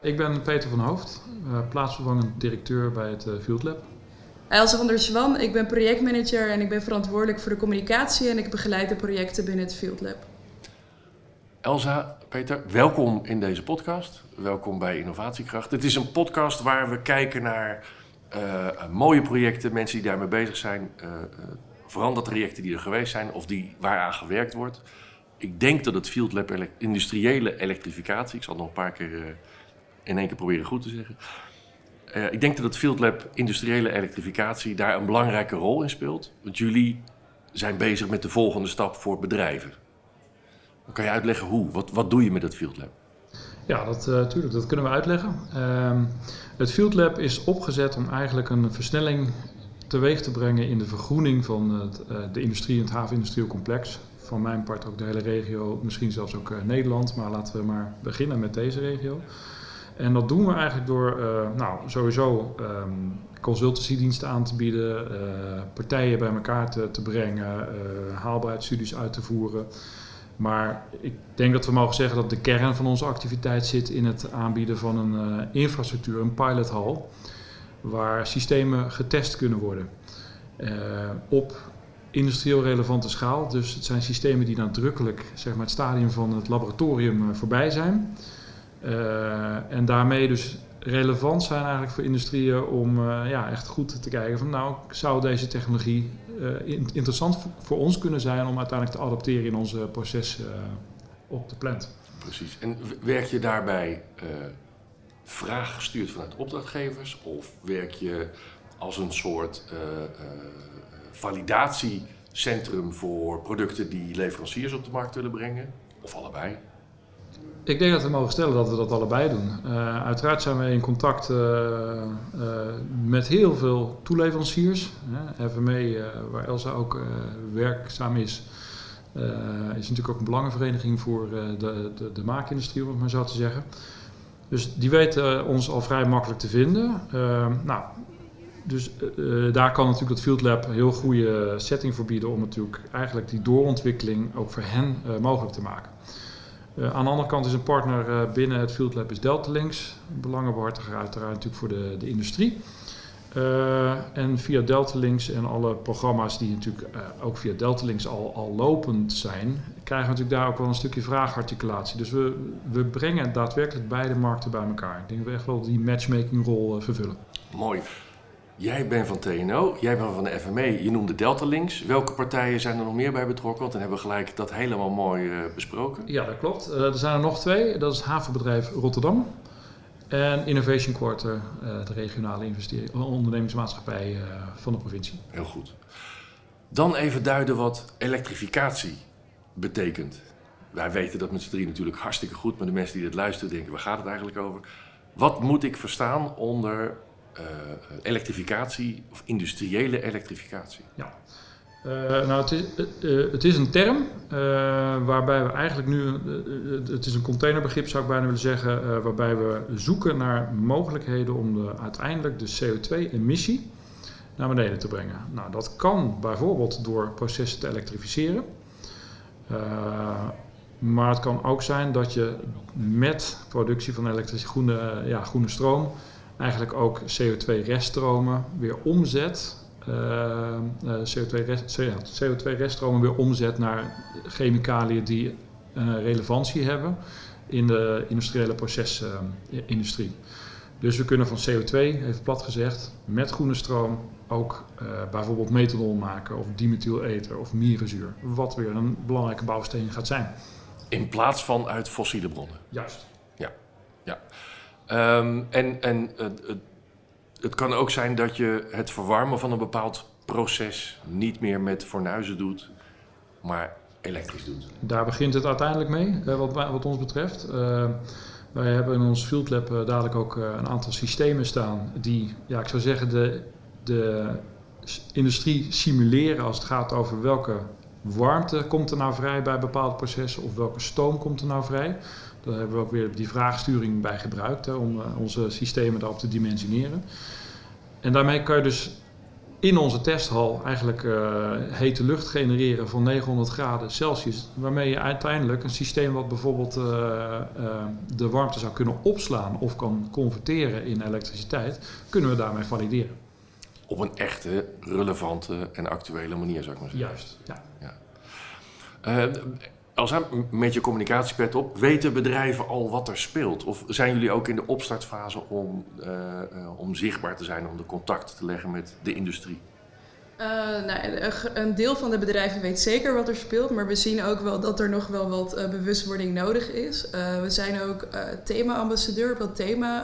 Ik ben Peter van Hoofd, uh, plaatsvervangend directeur bij het uh, Field Lab. Elsa van der Zwan, ik ben projectmanager en ik ben verantwoordelijk voor de communicatie en ik begeleid de projecten binnen het Field Lab. Elsa, Peter, welkom in deze podcast. Welkom bij Innovatiekracht. Het is een podcast waar we kijken naar uh, mooie projecten, mensen die daarmee bezig zijn, uh, trajecten die er geweest zijn of die waaraan gewerkt wordt. Ik denk dat het Field Lab industriële elektrificatie, ik zal het nog een paar keer in één keer proberen goed te zeggen. Uh, ik denk dat het Field Lab industriële elektrificatie daar een belangrijke rol in speelt. Want jullie zijn bezig met de volgende stap voor bedrijven. Kan je uitleggen hoe? Wat, wat doe je met het Field Lab? Ja, dat, uh, dat kunnen we uitleggen. Uh, het Field Lab is opgezet om eigenlijk een versnelling teweeg te brengen in de vergroening van het, uh, de industrie en het havenindustrieel complex. Van mijn part ook de hele regio, misschien zelfs ook Nederland, maar laten we maar beginnen met deze regio. En dat doen we eigenlijk door uh, nou, sowieso um, consultancydiensten aan te bieden, uh, partijen bij elkaar te, brengen, uh, haalbaarheidsstudies uit te voeren. Maar ik denk dat we mogen zeggen dat de kern van onze activiteit zit in het aanbieden van een infrastructuur, een pilothal, waar systemen getest kunnen worden op industrieel relevante schaal. Dus het zijn systemen die nadrukkelijk zeg maar, het stadium van het laboratorium voorbij zijn. Uh, en daarmee dus relevant zijn eigenlijk voor industrieën om uh, ja, echt goed te kijken van nou, zou deze technologie uh, interessant voor ons kunnen zijn om uiteindelijk te adapteren in onze proces op de plant. Precies. En werk je daarbij vraaggestuurd vanuit opdrachtgevers of werk je als een soort validatiecentrum voor producten die leveranciers op de markt willen brengen? Of allebei? Ik denk dat we mogen stellen dat we dat allebei doen. Uh, uiteraard zijn we in contact uh, uh, met heel veel toeleveranciers. FME, waar Elsa ook werkzaam is, is natuurlijk ook een belangenvereniging voor de, de, de, maakindustrie, om het maar zo te zeggen. Dus die weten ons al vrij makkelijk te vinden. nou, dus daar kan natuurlijk het Field Lab een heel goede setting voor bieden om natuurlijk eigenlijk die doorontwikkeling ook voor hen mogelijk te maken. Uh, aan de andere kant is een partner uh, binnen het Field Lab is Deltalinks. Belangenbehartiger uiteraard natuurlijk voor de, de industrie. Uh, en via Deltalinks en alle programma's die natuurlijk ook via Deltalinks al, al lopend zijn, krijgen we natuurlijk daar ook wel een stukje vraagarticulatie. Dus we, we brengen daadwerkelijk beide markten bij elkaar. Ik denk dat we echt wel die matchmaking rol vervullen. Mooi. Jij bent van TNO, jij bent van de FME, je noemde Delta Links. Welke partijen zijn er nog meer bij betrokken? Want dan hebben we gelijk dat helemaal mooi uh, besproken. Ja, dat klopt. Uh, er zijn er nog twee. Dat is havenbedrijf Rotterdam en Innovation Quarter, uh, de regionale ondernemingsmaatschappij van de provincie. Heel goed. Dan even duiden wat elektrificatie betekent. Wij weten dat met z'n drie natuurlijk hartstikke goed, maar de mensen die dit luisteren denken, waar gaat het eigenlijk over? Wat moet ik verstaan onder uh, elektrificatie of industriële elektrificatie? Ja. Uh, nou, het is, het is, een term waarbij we eigenlijk nu, het is een containerbegrip zou ik bijna willen zeggen, waarbij we zoeken naar mogelijkheden om de, uiteindelijk de CO2-emissie naar beneden te brengen. Nou, dat kan bijvoorbeeld door processen te elektrificeren. maar het kan ook zijn dat je met productie van elektrische groene, ja, groene stroom eigenlijk ook CO2-reststromen weer omzet. CO2-reststromen CO2 weer omzet naar chemicaliën die uh, relevantie hebben in de industriële procesindustrie. dus we kunnen van CO2, even plat gezegd, met groene stroom ook uh, bijvoorbeeld methanol maken of dimethylether of mierenzuur. Wat weer een belangrijke bouwsteen gaat zijn. In plaats van uit fossiele bronnen? Juist. Ja, ja. Um, en en het, het, kan ook zijn dat je het verwarmen van een bepaald proces niet meer met fornuizen doet, maar elektrisch doet. Daar begint het uiteindelijk mee, wat, wat ons betreft. Uh, Wij hebben in ons Field Lab uh, dadelijk ook een aantal systemen staan die, ja, ik zou zeggen, de, de industrie simuleren als het gaat over welke warmte komt er nou vrij bij bepaalde processen of welke stoom komt er nou vrij. Daar hebben we ook weer die vraagsturing bij gebruikt hè, om uh, onze systemen daarop te dimensioneren. En daarmee kan je dus in onze testhal eigenlijk uh, hete lucht genereren van 900 graden Celsius. Waarmee je uiteindelijk een systeem wat bijvoorbeeld uh, uh, de warmte zou kunnen opslaan of kan converteren in elektriciteit, kunnen we daarmee valideren. Op een echte, relevante en actuele manier zou ik maar zeggen. Juist, ja. ja. Als met je communicatiepet op, weten bedrijven al wat er speelt? Of zijn jullie ook in de opstartfase om, uh, uh, om zichtbaar te zijn, om de contact te leggen met de industrie? Uh, nou, een deel van de bedrijven weet zeker wat er speelt, maar we zien ook wel dat er nog wel wat bewustwording nodig is. we zijn ook thema-ambassadeur op dat thema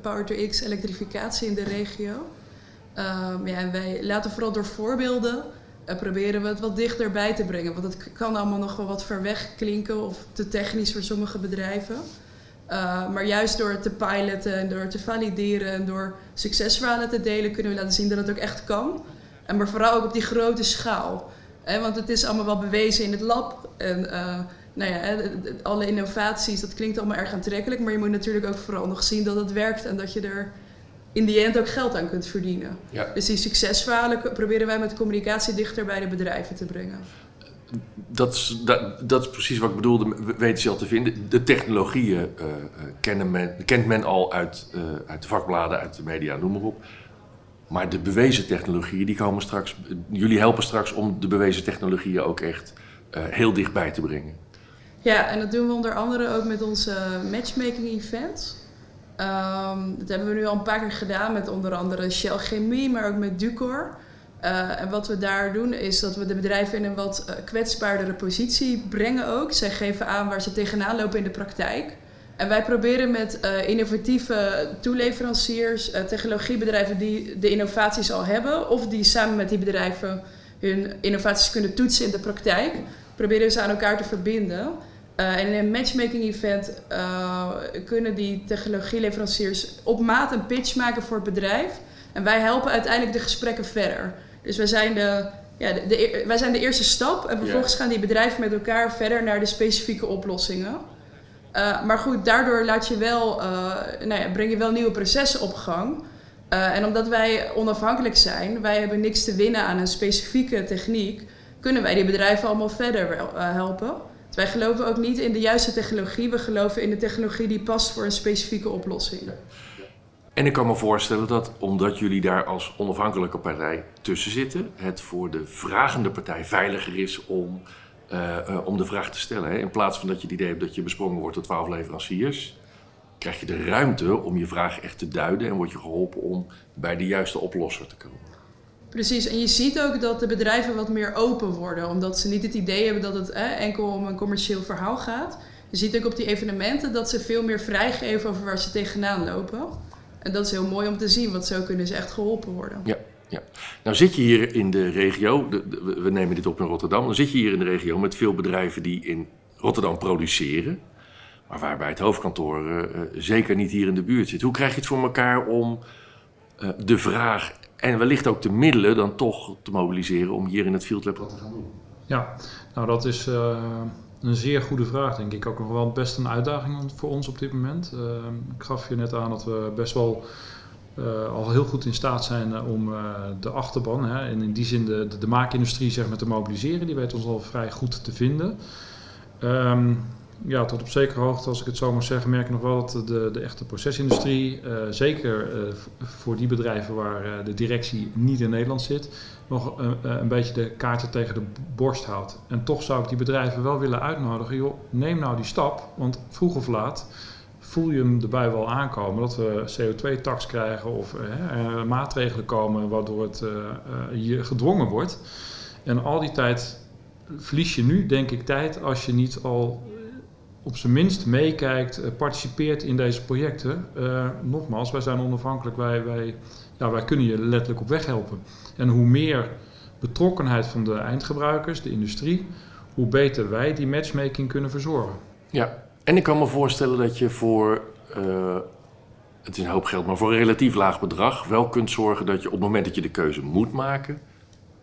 Power to X, elektrificatie in de regio. Um, ja, en wij laten vooral door voorbeelden uh, proberen we het wat dichterbij te brengen. Want het kan allemaal nog wel wat ver weg klinken of te technisch voor sommige bedrijven. Uh, maar juist door te piloten en door te valideren en door succesverhalen te delen, kunnen we laten zien dat het ook echt kan. En maar vooral ook op die grote schaal. Hè, want het is allemaal wel bewezen in het lab. En uh, nou ja, alle innovaties, dat klinkt allemaal erg aantrekkelijk. Maar je moet natuurlijk ook vooral nog zien dat het werkt en dat je er in die end ook geld aan kunt verdienen. Ja. Dus die succesverhalen proberen wij met communicatie dichter bij de bedrijven te brengen. Dat is, dat, dat is precies wat ik bedoelde, weten ze al te vinden. De technologieën uh, kennen men, kent men al uit, uh, uit de vakbladen, uit de media, noem maar op. Maar de bewezen technologieën, die komen straks. Jullie helpen straks om de bewezen technologieën ook echt heel dichtbij te brengen. Ja, en dat doen we onder andere ook met onze matchmaking events. Um, dat hebben we nu al een paar keer gedaan met onder andere Shell Chemie, maar ook met Ducor. Uh, en wat we daar doen is dat we de bedrijven in een wat uh, kwetsbaardere positie brengen ook. Zij geven aan waar ze tegenaan lopen in de praktijk. En wij proberen met uh, innovatieve toeleveranciers, technologiebedrijven die de innovaties al hebben, of die samen met die bedrijven hun innovaties kunnen toetsen in de praktijk, proberen ze aan elkaar te verbinden. Uh, en in een matchmaking event uh, kunnen die technologieleveranciers op maat een pitch maken voor het bedrijf. En wij helpen uiteindelijk de gesprekken verder. Dus wij zijn de, ja, de, de wij zijn de eerste stap en vervolgens gaan die bedrijven met elkaar verder naar de specifieke oplossingen. Uh, maar goed, daardoor laat je wel, nou ja, breng je wel nieuwe processen op gang. en omdat wij onafhankelijk zijn, wij hebben niks te winnen aan een specifieke techniek, kunnen wij die bedrijven allemaal verder helpen. Wij geloven ook niet in de juiste technologie. We geloven in de technologie die past voor een specifieke oplossing. En ik kan me voorstellen dat omdat jullie daar als onafhankelijke partij tussen zitten, het voor de vragende partij veiliger is om, uh, uh, om de vraag te stellen. Hè? In plaats van dat je het idee hebt dat je besprongen wordt door twaalf leveranciers, krijg je de ruimte om je vraag echt te duiden en word je geholpen om bij de juiste oplosser te komen. Precies, en je ziet ook dat de bedrijven wat meer open worden, omdat ze niet het idee hebben dat het eh, enkel om een commercieel verhaal gaat. Je ziet ook op die evenementen dat ze veel meer vrijgeven over waar ze tegenaan lopen. En dat is heel mooi om te zien, want zo kunnen ze echt geholpen worden. Ja, ja. Nou zit je hier in de regio, we nemen dit op in Rotterdam, dan zit je hier in de regio met veel bedrijven die in Rotterdam produceren, maar waarbij het hoofdkantoor uh, zeker niet hier in de buurt zit. Hoe krijg je het voor elkaar om uh, de vraag en wellicht ook de middelen dan toch te mobiliseren om hier in het Field wat te gaan doen? Ja, nou dat is uh, een zeer goede vraag, denk ik. Ook nog wel best een uitdaging voor ons op dit moment. Uh, ik gaf je net aan dat we best wel uh, al heel goed in staat zijn om de achterban, hè, en in die zin de, de, de maakindustrie zeg maar, te mobiliseren. Die weet ons al vrij goed te vinden. Um, ja, tot op zekere hoogte, als ik het zo mag zeggen, merk ik nog wel dat de, de echte procesindustrie, uh, zeker uh, voor die bedrijven waar uh, de directie niet in Nederland zit, nog een beetje de kaarten tegen de borst houdt. En toch zou ik die bedrijven wel willen uitnodigen, joh, neem nou die stap, want vroeg of laat voel je hem erbij wel aankomen dat we CO2-tax krijgen of maatregelen komen waardoor het hier gedwongen wordt. En al die tijd verlies je nu, denk ik, tijd als je niet al op zijn minst meekijkt, uh, participeert in deze projecten. Uh, nogmaals, wij zijn onafhankelijk, wij, wij, ja, wij kunnen je letterlijk op weg helpen. En hoe meer betrokkenheid van de eindgebruikers, de industrie, hoe beter wij die matchmaking kunnen verzorgen. Ja, En ik kan me voorstellen dat je voor, uh, het is een hoop geld, maar voor een relatief laag bedrag wel kunt zorgen dat je op het moment dat je de keuze moet maken,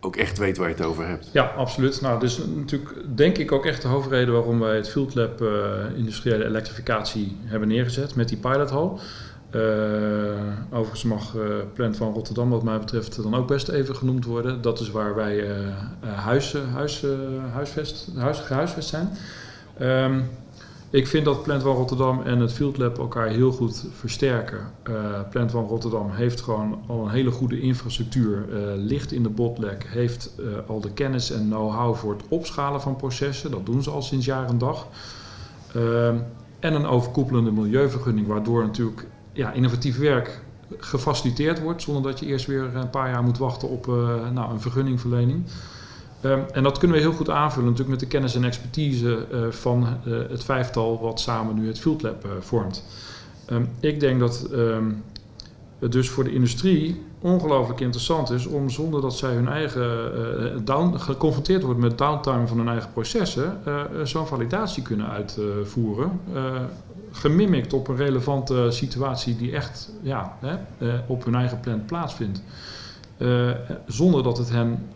ook echt weet waar je het over hebt. Ja, absoluut. Nou, dus natuurlijk denk ik ook echt de hoofdreden waarom wij het Field Lab uh, industriële elektrificatie hebben neergezet met die pilot hall. Uh, overigens mag uh, Plant van Rotterdam wat mij betreft dan ook best even genoemd worden. Dat is waar wij uh, huis, huis, huisvest, huis, zijn. Um, ik vind dat Plant van Rotterdam en het Field Lab elkaar heel goed versterken. Uh, Plant van Rotterdam heeft gewoon al een hele goede infrastructuur, uh, ligt in de botlek, heeft uh, al de kennis en know-how voor het opschalen van processen. Dat doen ze al sinds jaar en dag. En een overkoepelende milieuvergunning, waardoor natuurlijk ja, innovatief werk gefaciliteerd wordt, zonder dat je eerst weer een paar jaar moet wachten op nou, een vergunningverlening. Um, en dat kunnen we heel goed aanvullen natuurlijk met de kennis en expertise uh, van uh, het vijftal wat samen nu het Field Lab uh, vormt. Um, ik denk dat um, het dus voor de industrie ongelooflijk interessant is om zonder dat zij hun eigen down, geconfronteerd worden met downtime van hun eigen processen, zo'n validatie kunnen uitvoeren. gemimikt op een relevante situatie die echt ja, hè, op hun eigen plan plaatsvindt. zonder dat het hen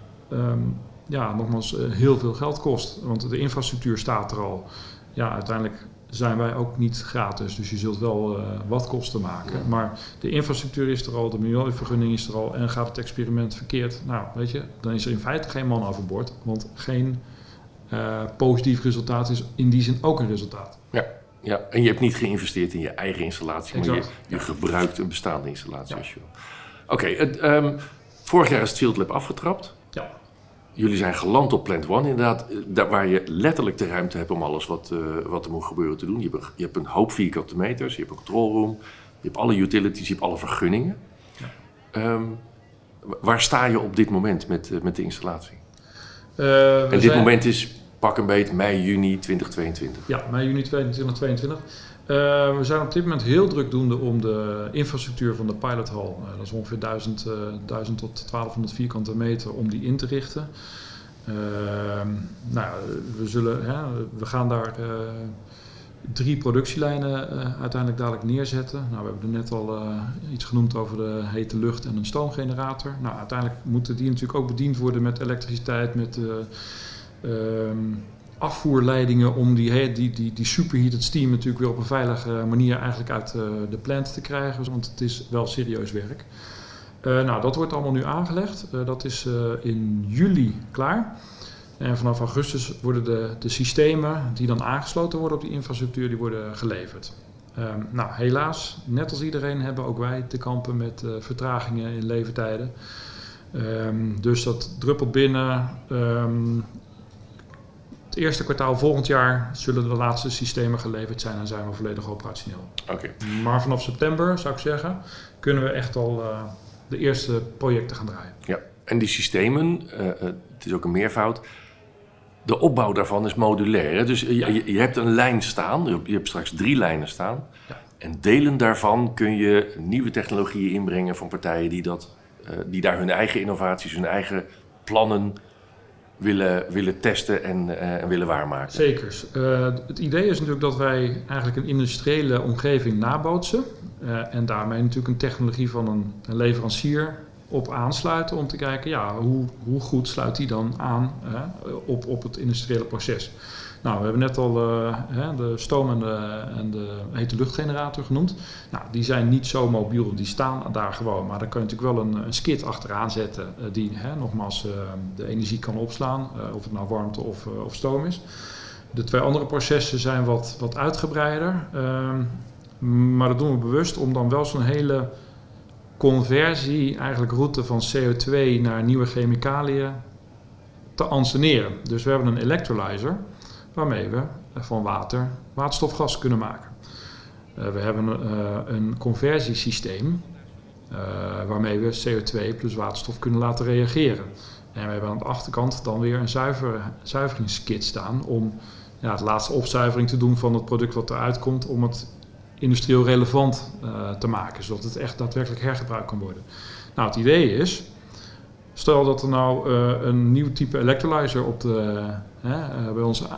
ja, nogmaals uh, heel veel geld kost. Want de infrastructuur staat er al. Ja, uiteindelijk zijn wij ook niet gratis. Dus je zult wel uh, wat kosten maken. Maar de infrastructuur is er al, de milieuvergunning is er al. En gaat het experiment verkeerd? Nou, weet je, dan is er in feite geen man overboord. Want geen uh, positief resultaat is in die zin ook een resultaat. Ja. Ja, en je hebt niet geïnvesteerd in je eigen installatie, exact. maar je, je gebruikt een bestaande installatie. Ja. Oké, okay, um, vorig jaar is het Field Lab afgetrapt. Jullie zijn geland op Plant One, inderdaad, daar waar je letterlijk de ruimte hebt om alles wat, uh, wat er moet gebeuren te doen. Je hebt, een, je hebt een hoop vierkante meters, je hebt een control room, je hebt alle utilities, je hebt alle vergunningen. Ja. Um, waar sta je op dit moment met, uh, met de installatie? Uh, en dit zijn... moment is pak een beet mei, juni 2022. Ja, mei, juni 2022. Uh, we zijn op dit moment heel drukdoende om de infrastructuur van de pilot hall, uh, dat is ongeveer 1000, uh, 1000 tot 1200 vierkante meter, om die in te richten. Ehm, nou, we, zullen, hè, we gaan daar eh, drie productielijnen eh, uiteindelijk dadelijk neerzetten. Nou, we hebben er net al iets genoemd over de hete lucht en een stoomgenerator. Nou, uiteindelijk moeten die natuurlijk ook bediend worden met elektriciteit, met ehm, afvoerleidingen om die, die, die, die superheated steam natuurlijk weer op een veilige manier eigenlijk uit uh, de plant te krijgen. Want het is wel serieus werk. Uh, nou, dat wordt allemaal nu aangelegd. Uh, dat is in juli klaar. En vanaf augustus worden de, de systemen die dan aangesloten worden op die infrastructuur, die worden geleverd. Um, nou, helaas, net als iedereen hebben ook wij te kampen met vertragingen in levertijden. Um, dus dat druppelt binnen. Um, het eerste kwartaal volgend jaar zullen de laatste systemen geleverd zijn en zijn we volledig operationeel. Okay. Maar vanaf september, zou ik zeggen, kunnen we echt al uh, de eerste projecten gaan draaien. Ja, en die systemen, uh, het is ook een meervoud, de opbouw daarvan is modulair. Hè? Dus je, ja. je, je, hebt een lijn staan, je hebt straks drie lijnen staan. Ja. En delen daarvan kun je nieuwe technologieën inbrengen van partijen die, dat, uh, die daar hun eigen innovaties, hun eigen plannen willen, willen testen en, en willen waarmaken. Zeker. Uh, het idee is natuurlijk dat wij eigenlijk een industriële omgeving nabootsen. Uh, en daarmee natuurlijk een technologie van een, een, leverancier op aansluiten om te kijken ja, hoe, hoe goed sluit die dan aan op, op het industriële proces. Nou, we hebben net al hè, de stoom en de, hete luchtgenerator genoemd. Nou, die zijn niet zo mobiel, die staan daar gewoon. Maar daar kun je natuurlijk wel een, een skid achteraan zetten uh, die hè, nogmaals uh, de energie kan opslaan, of het nou warmte of, of stoom is. De twee andere processen zijn wat, wat uitgebreider. Ehm, maar dat doen we bewust om dan wel zo'n hele conversie, eigenlijk route van CO2 naar nieuwe chemicaliën te anseneren. Dus we hebben een electrolyzer waarmee we van water waterstofgas kunnen maken. Uh, we hebben uh, een conversiesysteem waarmee we CO2 plus waterstof kunnen laten reageren. En we hebben aan de achterkant dan weer een zuiver, zuiveringskit staan om ja, de laatste opzuivering te doen van het product wat eruit komt, om het industrieel relevant te maken, zodat het echt daadwerkelijk hergebruikt kan worden. Nou, het idee is Stel dat er nou uh, een nieuw type electrolyzer op de, uh, bij ons, uh,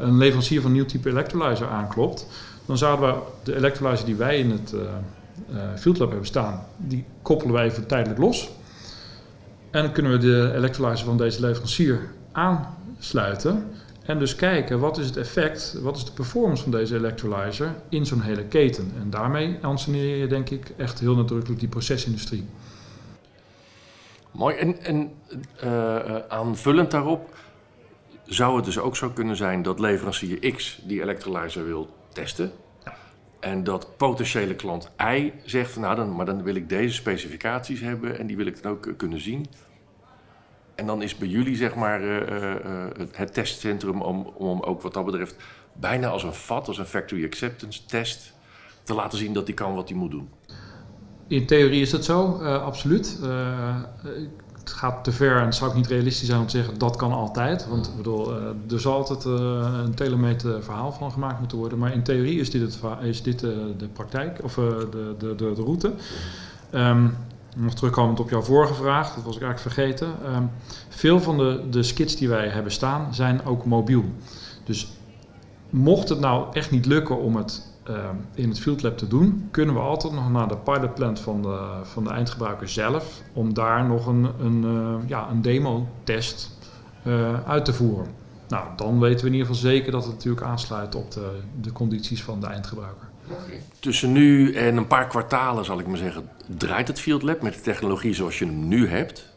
een leverancier van een nieuw type electrolyzer aanklopt, dan zouden we de electrolyzer die wij in het field lab hebben staan, die koppelen wij even tijdelijk los. En dan kunnen we de electrolyzer van deze leverancier aansluiten. En dus kijken wat is het effect, wat is de performance van deze electrolyzer in zo'n hele keten. En daarmee anseneer je denk ik echt heel nadrukkelijk die procesindustrie. Mooi. En, en uh, aanvullend daarop zou het dus ook zo kunnen zijn dat leverancier X die electrolyzer wil testen. En dat potentiële klant Y zegt van nou, dan, maar dan wil ik deze specificaties hebben en die wil ik dan ook kunnen zien. En dan is bij jullie zeg maar uh, het testcentrum om, om ook wat dat betreft bijna als een vat, als een factory acceptance test te laten zien dat die kan wat hij moet doen. In theorie is dat zo, uh, absoluut. het gaat te ver en het zou ook niet realistisch zijn om te zeggen dat kan altijd. Want bedoel, er zal altijd een telemeter verhaal van gemaakt moeten worden. Maar in theorie is dit, het, is dit de praktijk of de, de, de, de, route. Um, nog terugkomend op jouw vorige vraag, dat was ik eigenlijk vergeten. Ehm, veel van de, de skits die wij hebben staan zijn ook mobiel. Dus mocht het nou echt niet lukken om het in het field lab te doen, kunnen we altijd nog naar de pilot plant van de, van de eindgebruiker zelf, om daar nog een, een, uh, ja, een demo-test uh, uit te voeren. Nou, dan weten we in ieder geval zeker dat het natuurlijk aansluit op de, de condities van de eindgebruiker. Tussen nu en een paar kwartalen, zal ik maar zeggen, draait het Field Lab met de technologie zoals je hem nu hebt.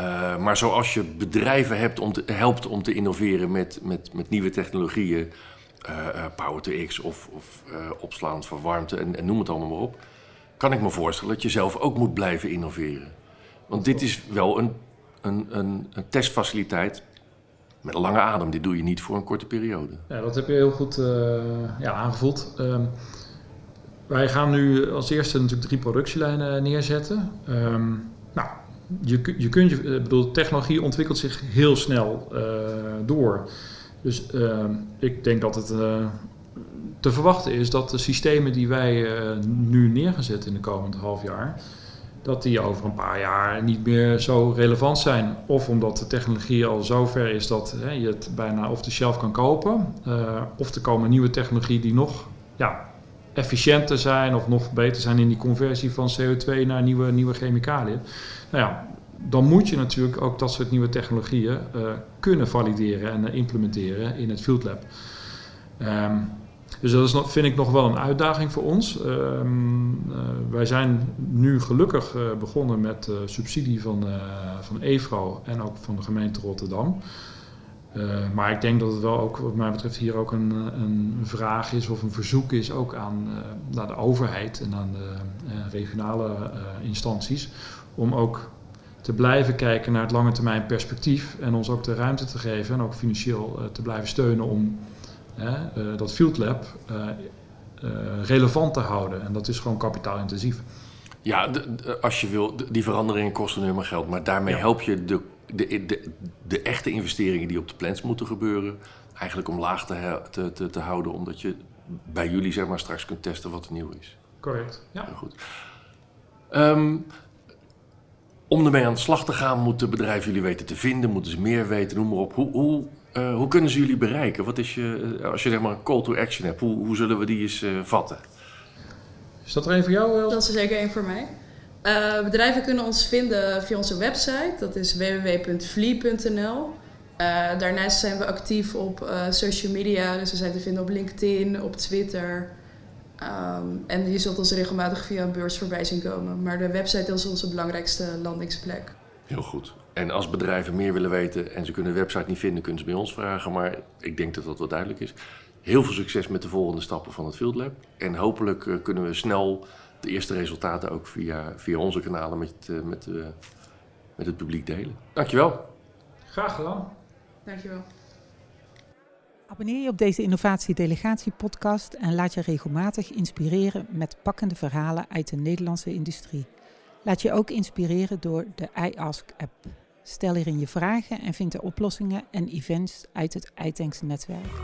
Uh, maar zoals je bedrijven hebt om helpt om te innoveren met, met, met nieuwe technologieën, uh, uh, Power to X of, of opslaan van warmte en, en, noem het allemaal maar op, kan ik me voorstellen dat je zelf ook moet blijven innoveren. Want dit is wel een, een, een, een testfaciliteit met een lange adem. Dit doe je niet voor een korte periode. Ja, dat heb je heel goed ja, aangevoeld. Um, wij gaan nu als eerste natuurlijk drie productielijnen neerzetten. Um, nou, je, je kunt je, bedoel, technologie ontwikkelt zich heel snel uh, door. Dus uh, ik denk dat het uh, te verwachten is dat de systemen die wij nu neergezet in de komende half jaar, dat die over een paar jaar niet meer zo relevant zijn. Of omdat de technologie al zo ver is dat je het bijna off the shelf kan kopen. of er komen nieuwe technologie die nog ja, efficiënter zijn of nog beter zijn in die conversie van CO2 naar nieuwe, nieuwe chemicaliën. Nou ja, dan moet je natuurlijk ook dat soort nieuwe technologieën uh, kunnen valideren en uh, implementeren in het field lab. Um, dus dat is vind ik nog wel een uitdaging voor ons. Um, uh, wij zijn nu gelukkig begonnen met subsidie van, van EVRO en ook van de gemeente Rotterdam. Uh, maar ik denk dat het wel ook, wat mij betreft, hier ook een, een vraag is of een verzoek is ook aan uh, naar de overheid en aan de uh, regionale instanties. Om ook te blijven kijken naar het lange termijn perspectief en ons ook de ruimte te geven en ook financieel te blijven steunen om dat field lab relevant te houden. En dat is gewoon kapitaalintensief. Ja, de, de, als je wil, die veranderingen kosten nu maar geld. Maar daarmee ja. help je de de, de, de, echte investeringen die op de plans moeten gebeuren, eigenlijk omlaag te, te, te, te, houden, omdat je bij jullie zeg maar straks kunt testen wat er nieuw is. Correct, ja. Heel goed. Um, om ermee aan de slag te gaan, moeten bedrijven jullie weten te vinden, moeten ze meer weten, noem maar op. Hoe, hoe, uh, hoe kunnen ze jullie bereiken? Wat is je, uh, als je zeg maar een call to action hebt, hoe, hoe zullen we die eens uh, vatten? Is dat er een voor jou? Dat is er zeker een voor mij. Uh, bedrijven kunnen ons vinden via onze website, dat is www.vlie.nl. Uh, daarnaast zijn we actief op uh, social media, dus we zijn te vinden op LinkedIn, op Twitter. Um, en je zult ons regelmatig via een beurs voorbij zien komen. Maar de website is onze belangrijkste landingsplek. Heel goed. En als bedrijven meer willen weten en ze kunnen de website niet vinden, kunnen ze bij ons vragen. Maar ik denk dat dat wel duidelijk is. Heel veel succes met de volgende stappen van het Field Lab. En hopelijk kunnen we snel de eerste resultaten ook via, via onze kanalen met, uh, met, uh, met het publiek delen. Dankjewel. Graag gedaan. Dankjewel. Abonneer je op deze Innovatie Delegatie podcast en laat je regelmatig inspireren met pakkende verhalen uit de Nederlandse industrie. Laat je ook inspireren door de iAsk app. Stel hierin je vragen en vind de oplossingen en events uit het iTanks netwerk.